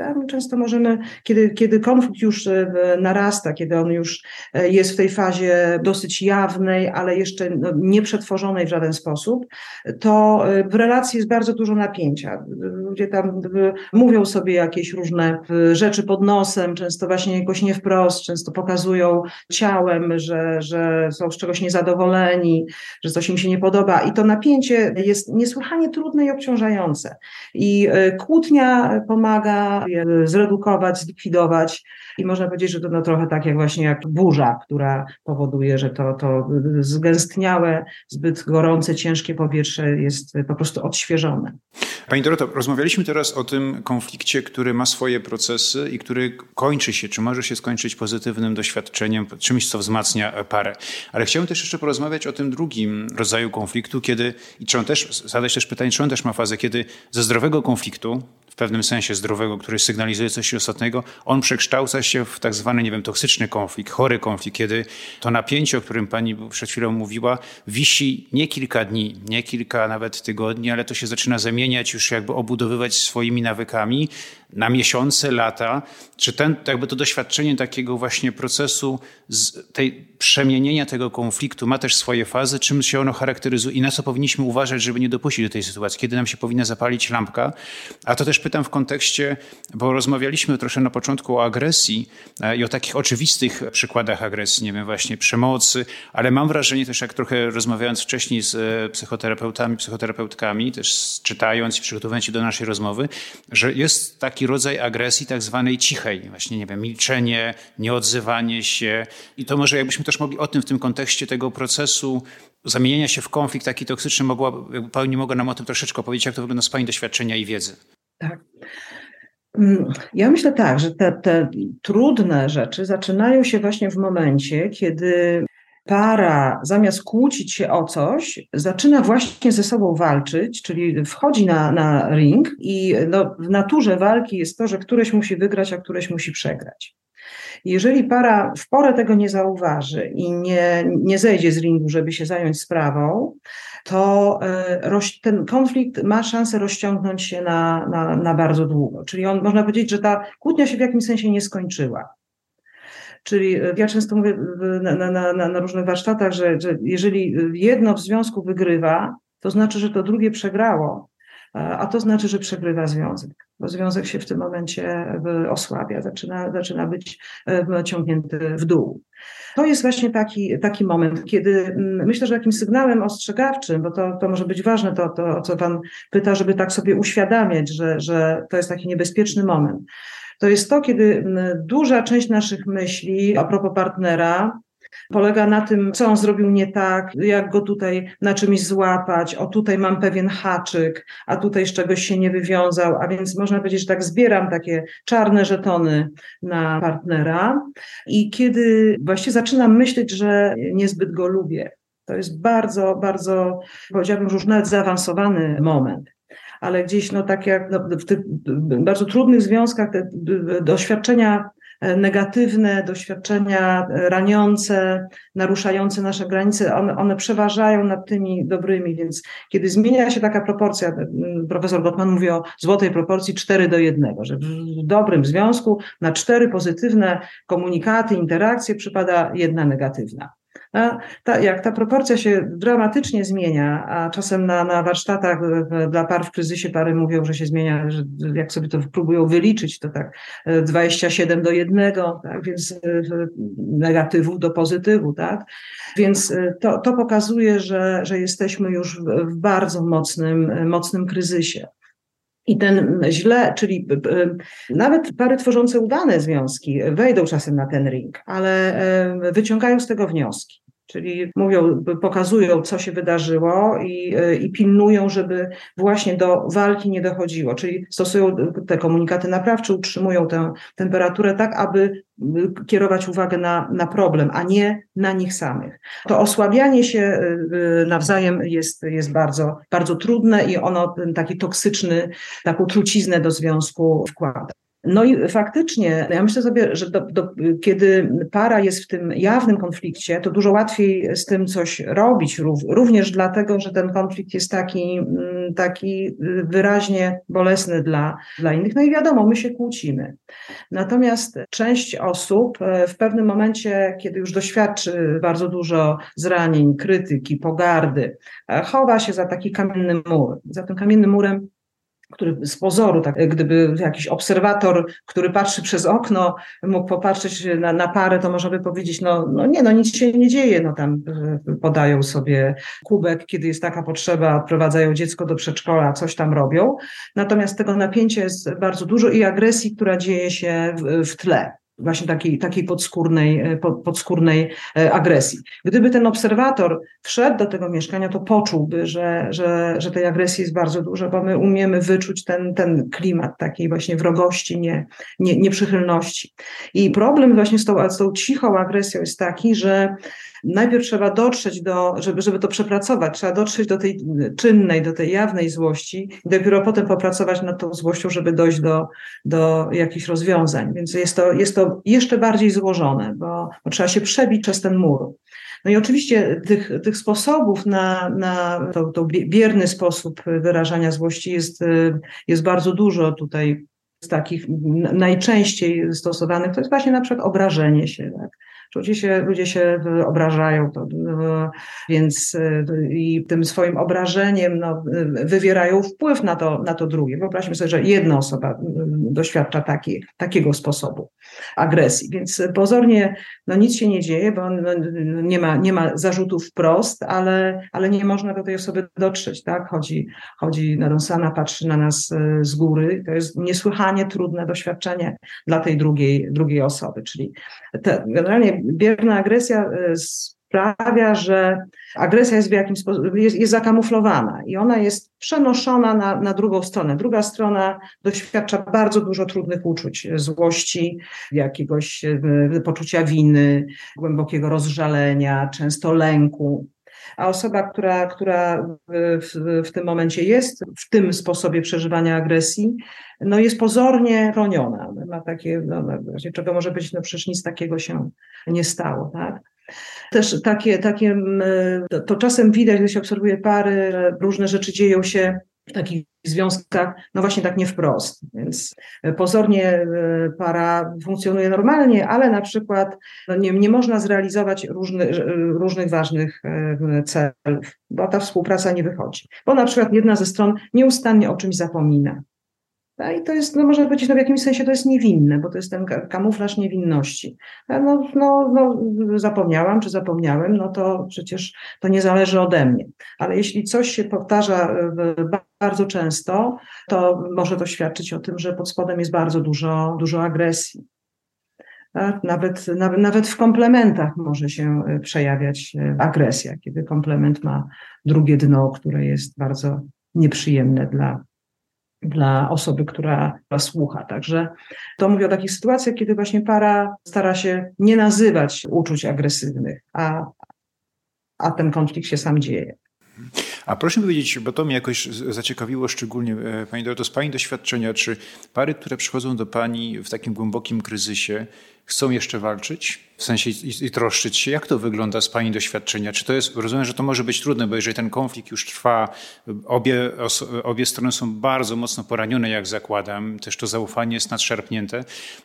Tak? Często możemy, kiedy, kiedy konflikt już e, narasta, kiedy on już e, jest w tej fazie dosyć jawnej, ale jeszcze no, nie przetworzonej w żaden sposób, to e, w relacji jest bardzo dużo napięcia. Ludzie tam mówią sobie jakieś różne rzeczy pod nosem, często właśnie jakoś nie wprost, często pokazują ciałem, że, że są z czegoś niezadowoleni, że coś im się nie podoba. I to napięcie jest niesłychanie trudne i obciążające. I kłótnia pomaga je zredukować, zlikwidować i można powiedzieć, że to no trochę tak jak właśnie jak burza, która powoduje, że to, to zgęstniałe, zbyt gorące, ciężkie powietrze jest po prostu odświeżone. Pani Doroto, rozmawialiśmy teraz o tym konflikcie, który ma swoje procesy i który kończy się, czy może się skończyć pozytywnym doświadczeniem, czymś, co wzmacnia parę. Ale chciałbym też jeszcze porozmawiać o tym drugim rodzaju konfliktu, kiedy, i czy on też, zadać też pytanie, czy on też ma fazę, kiedy ze zdrowego konfliktu, w pewnym sensie zdrowego, który sygnalizuje coś istotnego, on przekształca się w tak zwany, nie wiem, toksyczny konflikt, chory konflikt, kiedy to napięcie, o którym pani przed chwilą mówiła, wisi nie kilka dni, nie kilka nawet tygodni, ale to się zaczyna zamieniać, już jakby obudowywać swoimi nawykami na miesiące, lata. Czy ten, jakby to doświadczenie takiego właśnie procesu, tej przemienienia tego konfliktu ma też swoje fazy, czym się ono charakteryzuje i na co powinniśmy uważać, żeby nie dopuścić do tej sytuacji, kiedy nam się powinna zapalić lampka. A to też pytam w kontekście, bo rozmawialiśmy troszkę na początku o agresji e, i o takich oczywistych przykładach agresji, nie wiem, właśnie przemocy, ale mam wrażenie też, jak trochę rozmawiając wcześniej z e, psychoterapeutami, psychoterapeutkami, też czytając i przygotowując się do naszej rozmowy, że jest taki taki rodzaj agresji tak zwanej cichej, właśnie nie wiem, milczenie, nieodzywanie się. I to może jakbyśmy też mogli o tym w tym kontekście tego procesu zamienienia się w konflikt taki toksyczny, mogła, Pani mogła nam o tym troszeczkę powiedzieć, jak to wygląda z Pani doświadczenia i wiedzy. Tak. Mm, ja myślę tak, że te, te trudne rzeczy zaczynają się właśnie w momencie, kiedy para zamiast kłócić się o coś, zaczyna właśnie ze sobą walczyć, czyli wchodzi na, na ring i no, w naturze walki jest to, że któreś musi wygrać, a któreś musi przegrać. Jeżeli para w porę tego nie zauważy i nie, nie zejdzie z ringu, żeby się zająć sprawą, to e, ten konflikt ma szansę rozciągnąć się na, na, na bardzo długo. Czyli on, można powiedzieć, że ta kłótnia się w jakimś sensie nie skończyła. Czyli e, ja często mówię na, na, na, na różnych warsztatach, że, że jeżeli jedno w związku wygrywa, to znaczy, że to drugie przegrało, a to znaczy, że przegrywa związek, bo związek się w tym momencie e, osłabia, zaczyna, zaczyna być ciągnięty w dół. To jest właśnie taki, taki moment, kiedy mm, myślę, że jakimś sygnałem ostrzegawczym, bo to, to może być ważne, to, to o co Pan pyta, żeby tak sobie uświadamiać, że, że to jest taki niebezpieczny moment. To jest to, kiedy duża część naszych myśli a propos partnera polega na tym, co on zrobił nie tak, jak go tutaj na czymś złapać, o tutaj mam pewien haczyk, a tutaj z czegoś się nie wywiązał, a więc można powiedzieć, że tak zbieram takie czarne żetony na partnera. I kiedy właśnie zaczynam myśleć, że niezbyt go lubię, to jest bardzo, bardzo, powiedziałabym, już nawet zaawansowany moment ale gdzieś, no tak jak no, w tych bardzo trudnych związkach, te doświadczenia negatywne, doświadczenia raniące, naruszające nasze granice, one, one przeważają nad tymi dobrymi, więc kiedy zmienia się taka proporcja, profesor Gottman mówi o złotej proporcji 4 do 1, że w dobrym związku na cztery pozytywne komunikaty, interakcje przypada jedna negatywna. Ta, jak ta proporcja się dramatycznie zmienia, a czasem na, na warsztatach dla par w kryzysie pary mówią, że się zmienia, że jak sobie to próbują wyliczyć, to tak 27 do 1, tak, więc e, negatywów do pozytywu, tak. Więc e, to, to pokazuje, że, że jesteśmy już w bardzo mocnym, mocnym kryzysie. I ten źle, czyli nawet pary tworzące udane związki wejdą czasem na ten ring, ale wyciągają z tego wnioski. Czyli mówią, pokazują, co się wydarzyło i, i pilnują, żeby właśnie do walki nie dochodziło. Czyli stosują te komunikaty naprawcze, utrzymują tę temperaturę tak, aby kierować uwagę na, na problem, a nie na nich samych. To osłabianie się y, nawzajem jest, jest bardzo, bardzo trudne i ono taki toksyczny, taką truciznę do związku wkłada. No i faktycznie, ja myślę sobie, że do, do, kiedy para jest w tym jawnym konflikcie, to dużo łatwiej z tym coś robić, również dlatego, że ten konflikt jest taki, mm, taki wyraźnie bolesny dla, dla innych. No i wiadomo, my się kłócimy. Natomiast część osób e, w pewnym momencie, kiedy już doświadczy bardzo dużo zranień, krytyki, pogardy, e, chowa się za taki kamienny mur. Za tym kamiennym murem który z pozoru, tak gdyby jakiś obserwator, który patrzy przez okno, mógł popatrzeć na, na parę, to można by powiedzieć, no, no nie, no nic się nie dzieje, no tam e, podają sobie kubek, kiedy jest taka potrzeba, odprowadzają dziecko do przedszkola, coś tam robią. Natomiast tego napięcia jest bardzo dużo i agresji, która dzieje się w, w tle właśnie takiej, takiej podskórnej, e, podskórnej e, agresji. Gdyby ten obserwator wszedł do tego mieszkania, to poczułby, że, że, że tej agresji jest bardzo dużo, bo my umiemy wyczuć ten, ten klimat takiej właśnie wrogości, nie, nie, nieprzychylności. I problem właśnie z tą, z tą cichą agresją jest taki, że najpierw trzeba dotrzeć do, żeby, żeby to przepracować, trzeba dotrzeć do tej czynnej, do tej jawnej złości i dopiero potem popracować nad tą złością, żeby dojść do, do jakichś rozwiązań. Więc jest to, jest to jeszcze bardziej złożone, bo, bo trzeba się przebić przez ten mur. No i oczywiście tych, tych sposobów na, na to, to bierny sposób wyrażania złości jest, jest bardzo dużo tutaj z takich najczęściej stosowanych, to jest właśnie na przykład obrażenie się, tak? Ludzie się, ludzie się obrażają, więc i tym swoim obrażeniem no, wywierają wpływ na to, na to drugie. Wyobraźmy sobie, że jedna osoba doświadcza taki, takiego sposobu agresji, więc pozornie no, nic się nie dzieje, bo no, nie, ma, nie ma zarzutów wprost, ale, ale nie można do tej osoby dotrzeć. Tak? Chodzi, chodzi Nadonsana, patrzy na nas z góry. To jest niesłychanie trudne doświadczenie dla tej drugiej, drugiej osoby. Czyli te, generalnie bierna agresja e, sprawia, że agresja jest w jakimś sposób, jest, jest zakamuflowana i ona jest przenoszona na, na drugą stronę. Druga strona doświadcza bardzo dużo trudnych uczuć, złości, jakiegoś e, poczucia winy, głębokiego rozżalenia, często lęku a osoba, która, która w, w tym momencie jest w tym sposobie przeżywania agresji, no jest pozornie chroniona. Ma takie, no, czego może być, no przecież nic takiego się nie stało, tak? Też takie, takie to, to czasem widać, gdy się obserwuje pary, różne rzeczy dzieją się takich związkach, no właśnie tak nie wprost. Więc pozornie e, para funkcjonuje normalnie, ale na przykład no nie, nie można zrealizować różny, różnych ważnych e, celów, bo ta współpraca nie wychodzi. Bo na przykład jedna ze stron nieustannie o czymś zapomina. I to jest, no może być no w jakimś sensie to jest niewinne, bo to jest ten kamuflaż niewinności. No, no, no, zapomniałam, czy zapomniałem, no to przecież to nie zależy ode mnie. Ale jeśli coś się powtarza bardzo często, to może to świadczyć o tym, że pod spodem jest bardzo dużo, dużo agresji. Nawet, nawet, nawet w komplementach może się e, przejawiać e, agresja, kiedy komplement ma drugie dno, które jest bardzo nieprzyjemne dla, dla osoby, która, słucha. Także to mówię o takich sytuacjach, kiedy właśnie para stara się nie nazywać uczuć agresywnych, a, a ten konflikt się sam dzieje. A proszę powiedzieć, bo to mnie jakoś zaciekawiło szczególnie, e, Pani Doroto, z Pani doświadczenia, czy pary, które przychodzą do Pani w takim głębokim kryzysie, chcą jeszcze walczyć? W sensie i, i, troszczyć się? Jak to wygląda z Pani doświadczenia? Czy to jest, rozumiem, że to może być trudne, bo jeżeli ten konflikt już trwa, obie, obie strony są bardzo mocno poranione, jak zakładam, też to zaufanie jest nadszarpnięte,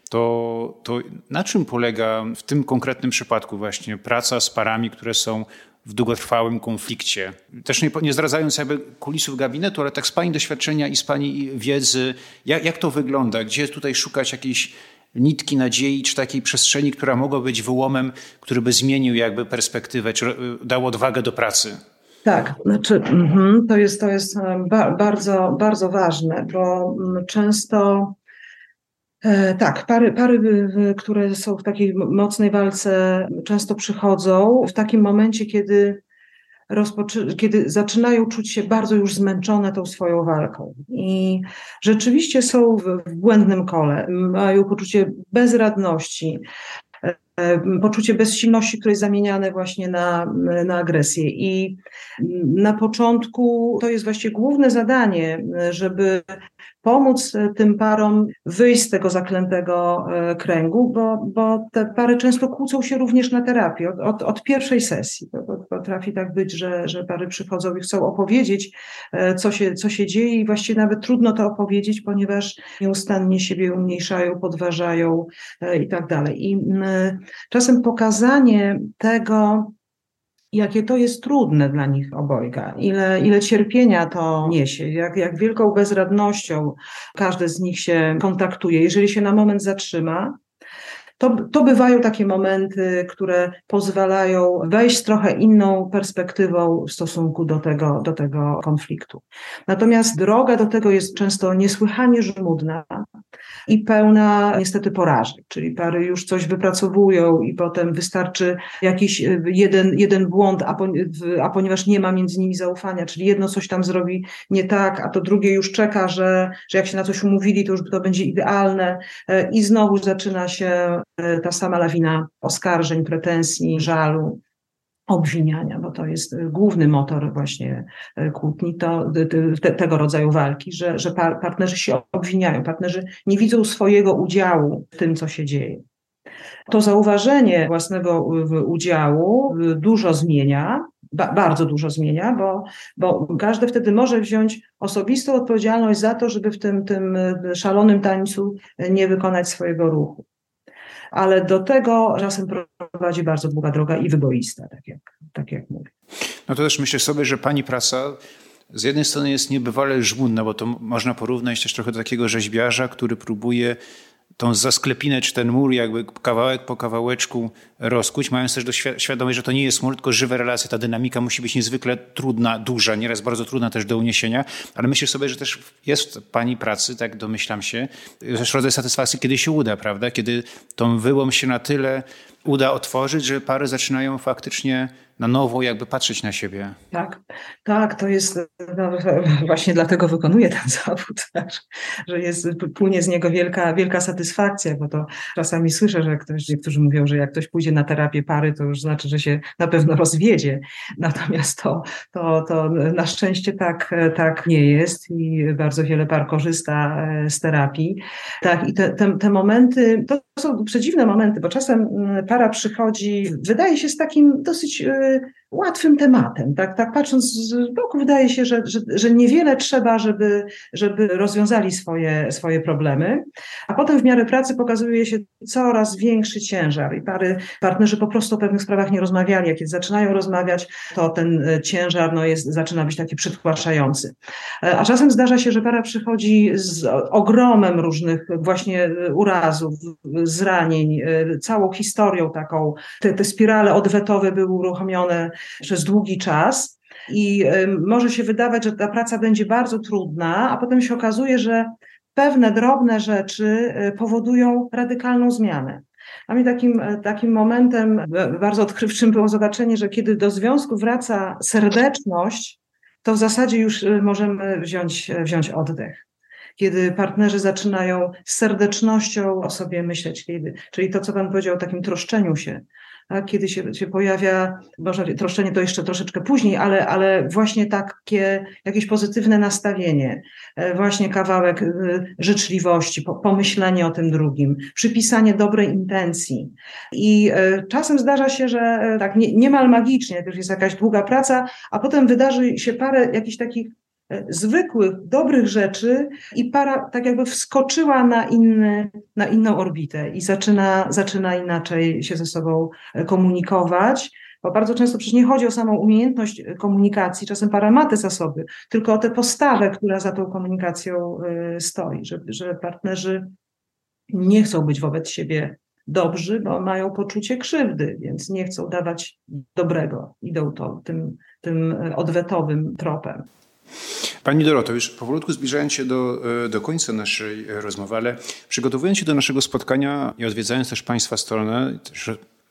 to, to na czym polega w tym konkretnym przypadku właśnie praca z parami, które są w długotrwałym konflikcie. Też nie, nie zdradzając jakby kulisów gabinetu, ale tak z Pani doświadczenia i z Pani wiedzy, jak, jak to wygląda? Gdzie tutaj szukać jakiejś nitki nadziei, czy takiej przestrzeni, która mogła być wyłomem, który by zmienił jakby perspektywę, czy y, dał odwagę do pracy? Tak, znaczy mhm, to jest, to jest bardzo, bardzo ważne, bo mm, często tak, pary, pary, które są w takiej mocnej walce, często przychodzą w takim momencie, kiedy rozpoczy- kiedy zaczynają czuć się bardzo już zmęczone tą swoją walką. I rzeczywiście są w, w błędnym kole, mają poczucie bezradności, e, poczucie bezsilności, które jest zamieniane właśnie na, na agresję. I na początku to jest właśnie główne zadanie, żeby pomóc e, tym parom wyjść z tego zaklętego e, kręgu, bo, bo te pary często kłócą się również na terapii od, od, od pierwszej sesji. Potrafi tak być, że, że pary przychodzą i chcą opowiedzieć, e, co się, co się dzieje, i właściwie nawet trudno to opowiedzieć, ponieważ nieustannie siebie umniejszają, podważają i tak dalej. I czasem pokazanie tego, jakie to jest trudne dla nich obojga, ile, ile cierpienia to niesie, jak, jak wielką bezradnością każdy z nich się kontaktuje. Jeżeli się na moment zatrzyma, to, to bywają takie momenty, które pozwalają wejść trochę inną perspektywą w stosunku do tego, do tego konfliktu. Natomiast droga do tego jest często niesłychanie żmudna i pełna niestety porażek, czyli pary już coś wypracowują i potem wystarczy jakiś y, jeden, jeden błąd, a, po, a ponieważ nie ma między nimi zaufania, czyli jedno coś tam zrobi nie tak, a to drugie już czeka, że, że jak się na coś umówili, to już to będzie idealne e, i znowu zaczyna się e, ta sama lawina oskarżeń, pretensji, żalu obwiniania, bo to jest główny motor właśnie e, kłótni, to te, tego rodzaju walki, że, że par, partnerzy się obwiniają, partnerzy nie widzą swojego udziału w tym, co się dzieje. To zauważenie własnego udziału dużo zmienia, ba, bardzo dużo zmienia, bo, bo każdy wtedy może wziąć osobistą odpowiedzialność za to, żeby w tym, tym szalonym tańcu nie wykonać swojego ruchu ale do tego czasem prowadzi bardzo długa droga i wyboista, tak jak, tak jak mówię. No to też myślę sobie, że pani praca z jednej strony jest niebywale żmudna, bo to można porównać też trochę do takiego rzeźbiarza, który próbuje tą zasklepinę czy ten mur jakby kawałek po kawałeczku rozkuć, mając też do świadomość, że to nie jest mur, tylko żywe relacje. Ta dynamika musi być niezwykle trudna, duża, nieraz bardzo trudna też do uniesienia, ale myślę sobie, że też jest w pani pracy, tak domyślam się, też rodzaj satysfakcji, kiedy się uda, prawda? Kiedy tą wyłom się na tyle uda otworzyć, że pary zaczynają faktycznie na nowo jakby patrzeć na siebie. Tak, tak, to jest, no, właśnie dlatego wykonuję ten zawód, że jest, płynie z niego wielka, wielka satysfakcja, bo to czasami słyszę, że ktoś, niektórzy mówią, że jak ktoś pójdzie na terapię pary, to już znaczy, że się na pewno rozwiedzie, natomiast to, to, to na szczęście tak, tak nie jest i bardzo wiele par korzysta e, z terapii. Tak, i te, te, te momenty, to są przedziwne momenty, bo czasem mm, para przychodzi, wydaje się z takim dosyć e, łatwym tematem. Tak, tak patrząc z boku, wydaje się, że, że, że niewiele trzeba, żeby, żeby rozwiązali swoje, swoje problemy, a potem w miarę pracy pokazuje się coraz większy ciężar i pary, partnerzy po prostu o pewnych sprawach nie rozmawiali. Jak zaczynają rozmawiać, to ten e, ciężar no, jest, zaczyna być taki przytłaczający. E, a czasem zdarza się, że para przychodzi z ogromem różnych właśnie urazów, zranień, całą historią taką. Te, te spirale odwetowe były uruchomione przez długi czas. I może się wydawać, że ta praca będzie bardzo trudna, a potem się okazuje, że pewne drobne rzeczy y, powodują radykalną zmianę. A mi takim, e, takim momentem bardzo odkrywczym było zobaczenie, że kiedy do związku wraca serdeczność, to w zasadzie już możemy wziąć, e, wziąć oddech. Kiedy partnerzy zaczynają z serdecznością o sobie myśleć, kiedy, czyli to, co Pan powiedział o takim troszczeniu się, tak? kiedy się, się pojawia, może troszczenie to jeszcze troszeczkę później, ale, ale właśnie takie jakieś pozytywne nastawienie, e, właśnie kawałek e, życzliwości, pomyślenie o tym drugim, przypisanie dobrej intencji. I e, czasem zdarza się, że tak nie, niemal magicznie, to jest jakaś długa praca, a potem wydarzy się parę jakichś takich zwykłych, dobrych rzeczy i para tak jakby wskoczyła na, inny, na inną orbitę i zaczyna, zaczyna inaczej się ze sobą e, komunikować. Bo bardzo często przecież nie chodzi o samą umiejętność e, komunikacji, czasem para ma te zasoby, tylko o tę postawę, która za tą komunikacją stoi, że, że partnerzy nie chcą być wobec siebie dobrzy, bo mają poczucie krzywdy, więc nie chcą dawać dobrego, idą to tym, tym odwetowym tropem. Pani Doroto, już powolutku zbliżając się do, e, do końca naszej rozmowy, ale przygotowując się do naszego spotkania i odwiedzając też Państwa stronę,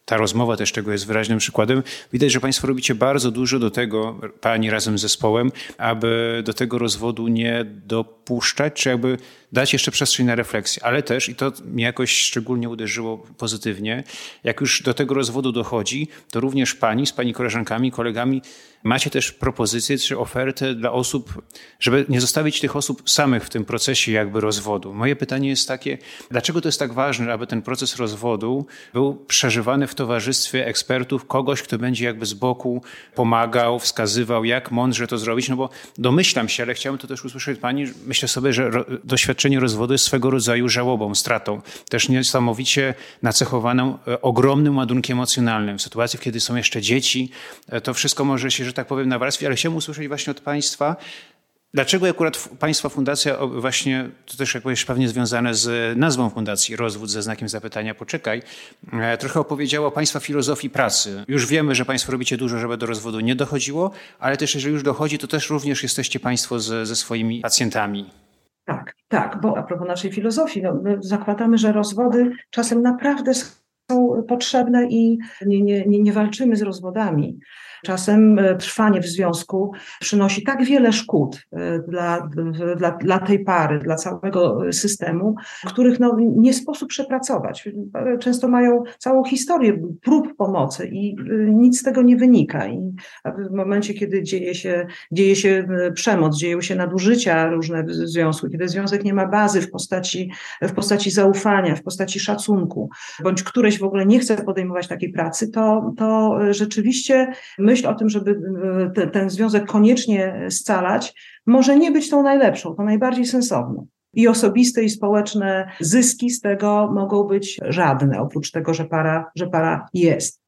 ta rozmowa też tego jest wyraźnym przykładem. Widać, że Państwo robicie bardzo dużo do tego, Pani razem z zespołem, aby do tego rozwodu nie dopuszczać, czy jakby dać jeszcze przestrzeń na refleksję. Ale też, i to mnie jakoś szczególnie uderzyło pozytywnie, jak już do tego rozwodu dochodzi, to również Pani z Pani koleżankami, kolegami macie też propozycję czy ofertę dla osób, żeby nie zostawić tych osób samych w tym procesie jakby rozwodu. Moje pytanie jest takie, dlaczego to jest tak ważne, aby ten proces rozwodu był przeżywany w towarzystwie ekspertów, kogoś, kto będzie jakby z boku pomagał, wskazywał, jak mądrze to zrobić, no bo domyślam się, ale chciałbym to też usłyszeć Pani, myślę sobie, że doświadczenie rozwodu jest swego rodzaju żałobą, stratą, też niesamowicie nacechowaną e, ogromnym ładunkiem emocjonalnym. W sytuacji, kiedy są jeszcze dzieci, e, to wszystko może się, że tak powiem, nawarstwić, ale chciałbym usłyszeć właśnie od Państwa, Dlaczego akurat Państwa fundacja, właśnie to też jak powiesz, pewnie związane z nazwą fundacji Rozwód ze znakiem zapytania Poczekaj, e, trochę opowiedziała o Państwa filozofii pracy. Już wiemy, że Państwo robicie dużo, żeby do rozwodu nie dochodziło, ale też jeżeli już dochodzi, to też również jesteście Państwo ze, ze swoimi pacjentami. Tak, tak, bo a propos naszej filozofii, no, my zakładamy, że rozwody czasem naprawdę potrzebne i nie, nie, nie, nie walczymy z rozwodami. Czasem e, trwanie w związku przynosi tak wiele szkód e, dla, dla, dla tej pary, dla całego systemu, których no, nie sposób przepracować. Często mają całą historię prób pomocy i e, nic z tego nie wynika. I w momencie, kiedy dzieje się, dzieje się przemoc, dzieją się nadużycia różne w związku, kiedy związek nie ma bazy w postaci, w postaci zaufania, w postaci szacunku, bądź któreś w ogóle nie chce podejmować takiej pracy, to, to rzeczywiście my myśl o tym, żeby e, te, ten związek koniecznie scalać, może nie być tą najlepszą, tą najbardziej sensowną. i osobiste, i społeczne zyski z tego mogą być żadne, oprócz tego, że para, że para jest.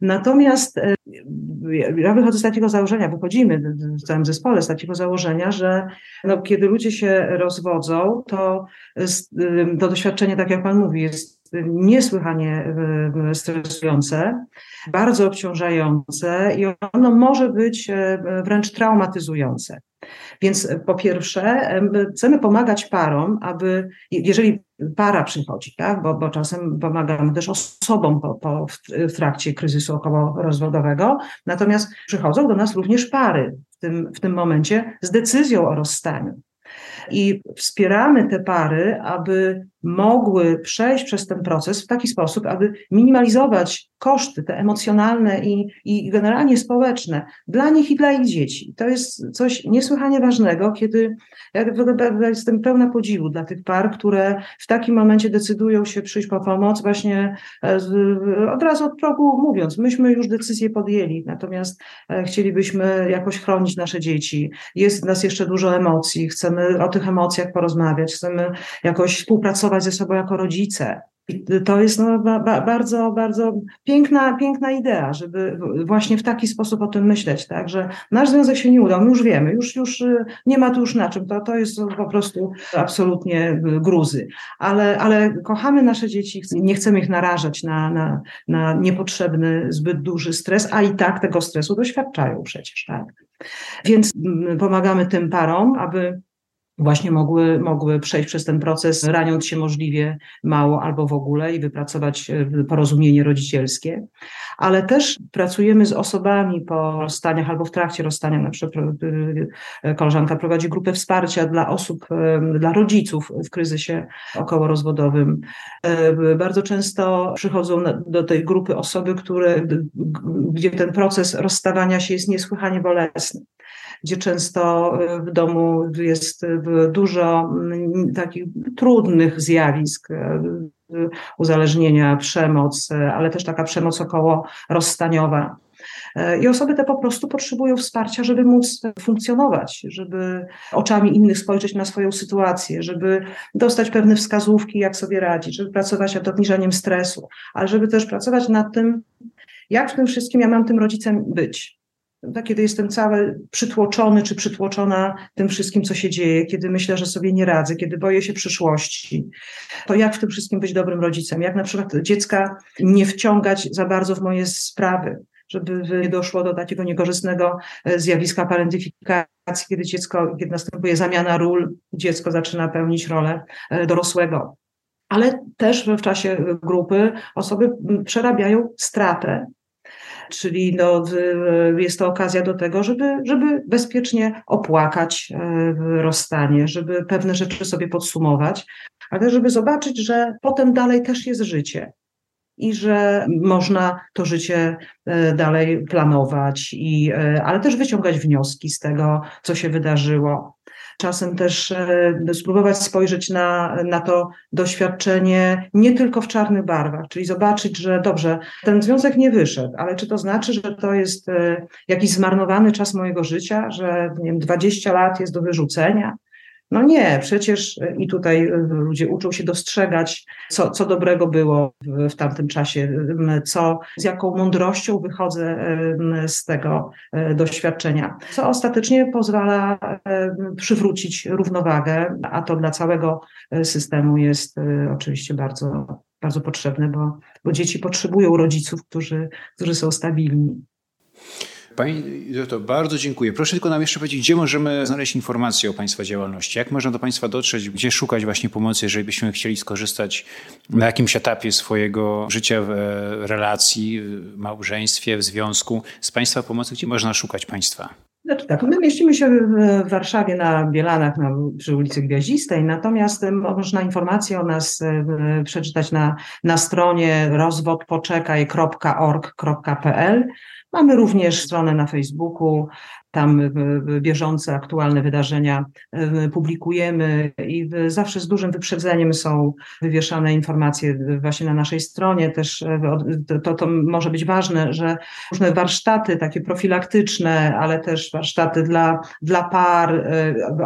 Natomiast e, ja wychodzę z takiego założenia, wychodzimy w całym zespole z takiego założenia, że no, kiedy ludzie się rozwodzą, to to doświadczenie, tak jak Pan mówi, jest niesłychanie stresujące, bardzo obciążające i ono może być e, wręcz traumatyzujące. Więc po pierwsze, chcemy pomagać parom, aby, jeżeli para przychodzi, tak, bo, bo czasem pomagamy też osobom po, po, w trakcie kryzysu okołorozwodowego, natomiast przychodzą do nas również pary w tym, w tym momencie z decyzją o rozstaniu. I wspieramy te pary, aby mogły przejść przez ten proces w taki sposób, aby minimalizować koszty, te emocjonalne i, i generalnie społeczne dla nich i dla ich dzieci. To jest coś niesłychanie ważnego, kiedy ja jestem pełna podziwu dla tych par, które w takim momencie decydują się przyjść po pomoc, właśnie e, od razu od progu mówiąc, myśmy już decyzję podjęli, natomiast e, chcielibyśmy jakoś chronić nasze dzieci. Jest w nas jeszcze dużo emocji, chcemy o tych emocjach porozmawiać, chcemy jakoś współpracować ze sobą jako rodzice. I to jest no, ba, bardzo, bardzo piękna, piękna idea, żeby właśnie w taki sposób o tym myśleć, tak, że nasz związek się nie udał, my już wiemy, już, już y, nie ma tu już na czym, to, to jest po prostu absolutnie y, gruzy, ale, ale kochamy nasze dzieci, nie chcemy ich narażać na, na, na niepotrzebny, zbyt duży stres, a i tak tego stresu doświadczają przecież, tak. Więc mm, pomagamy tym parom, aby właśnie mogły, mogły przejść przez ten proces, raniąc się możliwie mało albo w ogóle i wypracować e, porozumienie rodzicielskie. Ale też pracujemy z osobami po rozstaniach albo w trakcie rozstania. Na przykład e, koleżanka prowadzi grupę wsparcia dla osób, e, dla rodziców w kryzysie okołorozwodowym. Bardzo często przychodzą do tej grupy osoby, które, gdzie ten proces rozstawania się jest niesłychanie bolesny gdzie często e, w domu jest e, dużo mm, takich trudnych zjawisk, e, uzależnienia, przemoc, ale też taka przemoc około rozstaniowa. I osoby te po prostu potrzebują wsparcia, żeby móc funkcjonować, żeby oczami innych spojrzeć na swoją sytuację, żeby dostać pewne wskazówki, jak sobie radzić, żeby pracować nad obniżeniem stresu, ale żeby też pracować nad tym, jak w tym wszystkim ja mam tym rodzicem być kiedy jestem cały przytłoczony czy przytłoczona tym wszystkim, co się dzieje, kiedy myślę, że sobie nie radzę, kiedy boję się przyszłości, to jak w tym wszystkim być dobrym rodzicem? Jak na przykład dziecka nie wciągać za bardzo w moje sprawy, żeby nie doszło do takiego niekorzystnego e, zjawiska parentyfikacji, kiedy dziecko, kiedy następuje zamiana ról, dziecko zaczyna pełnić rolę e, dorosłego. Ale też w czasie grupy osoby przerabiają stratę czyli no, jest to okazja do tego, żeby, żeby bezpiecznie opłakać e, rozstanie, żeby pewne rzeczy sobie podsumować, ale żeby zobaczyć, że potem dalej też jest życie i że można to życie e, dalej planować, i, e, ale też wyciągać wnioski z tego, co się wydarzyło czasem też e, spróbować spojrzeć na, na to doświadczenie nie tylko w czarnych barwach, czyli zobaczyć, że dobrze, ten związek nie wyszedł, ale czy to znaczy, że to jest e, jakiś zmarnowany czas mojego życia, że nie wiem, 20 lat jest do wyrzucenia? No nie, przecież i tutaj e, ludzie uczą się dostrzegać, co, co dobrego było w, tamtym czasie, co, z jaką mądrością wychodzę z tego e, doświadczenia, co ostatecznie pozwala przywrócić równowagę, a to dla całego systemu jest oczywiście bardzo, bardzo potrzebne, bo, bo dzieci potrzebują rodziców, którzy, którzy są stabilni. Pani bardzo dziękuję. Proszę tylko nam jeszcze powiedzieć, gdzie możemy znaleźć informacje o Państwa działalności? Jak można do Państwa dotrzeć? Gdzie szukać właśnie pomocy, jeżeli byśmy chcieli skorzystać na jakimś etapie swojego życia w relacji, w małżeństwie, w związku z Państwa pomocy? Gdzie można szukać Państwa? Znaczy tak, my mieścimy się w Warszawie na Bielanach na, przy ulicy Gwiaździstej, natomiast można informacje o nas przeczytać na, na stronie rozwodpoczekaj.org.pl Mamy również stronę na Facebooku, tam bieżące, aktualne wydarzenia publikujemy i zawsze z dużym wyprzedzeniem są wywieszane informacje właśnie na naszej stronie. Też to, to może być ważne, że różne warsztaty takie profilaktyczne, ale też warsztaty dla, dla par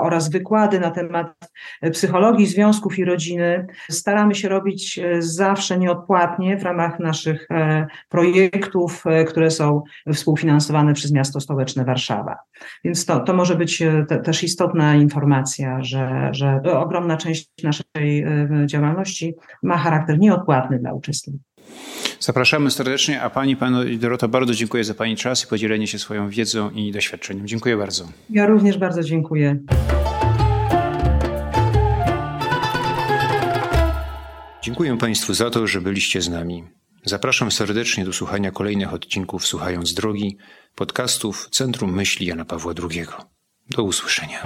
oraz wykłady na temat psychologii związków i rodziny staramy się robić zawsze nieodpłatnie w ramach naszych projektów, które są współfinansowane przez miasto stołeczne Warszawa. Więc to, to może być e, te, też istotna informacja, że, że ogromna część naszej e, działalności ma charakter nieodpłatny dla uczestników. Zapraszamy serdecznie, a Pani, Pani Dorota, bardzo dziękuję za Pani czas i podzielenie się swoją wiedzą i doświadczeniem. Dziękuję bardzo. Ja również bardzo dziękuję. Dziękuję Państwu za to, że byliście z nami. Zapraszam serdecznie do słuchania kolejnych odcinków Słuchając Drogi, podcastów Centrum Myśli Jana Pawła II. Do usłyszenia.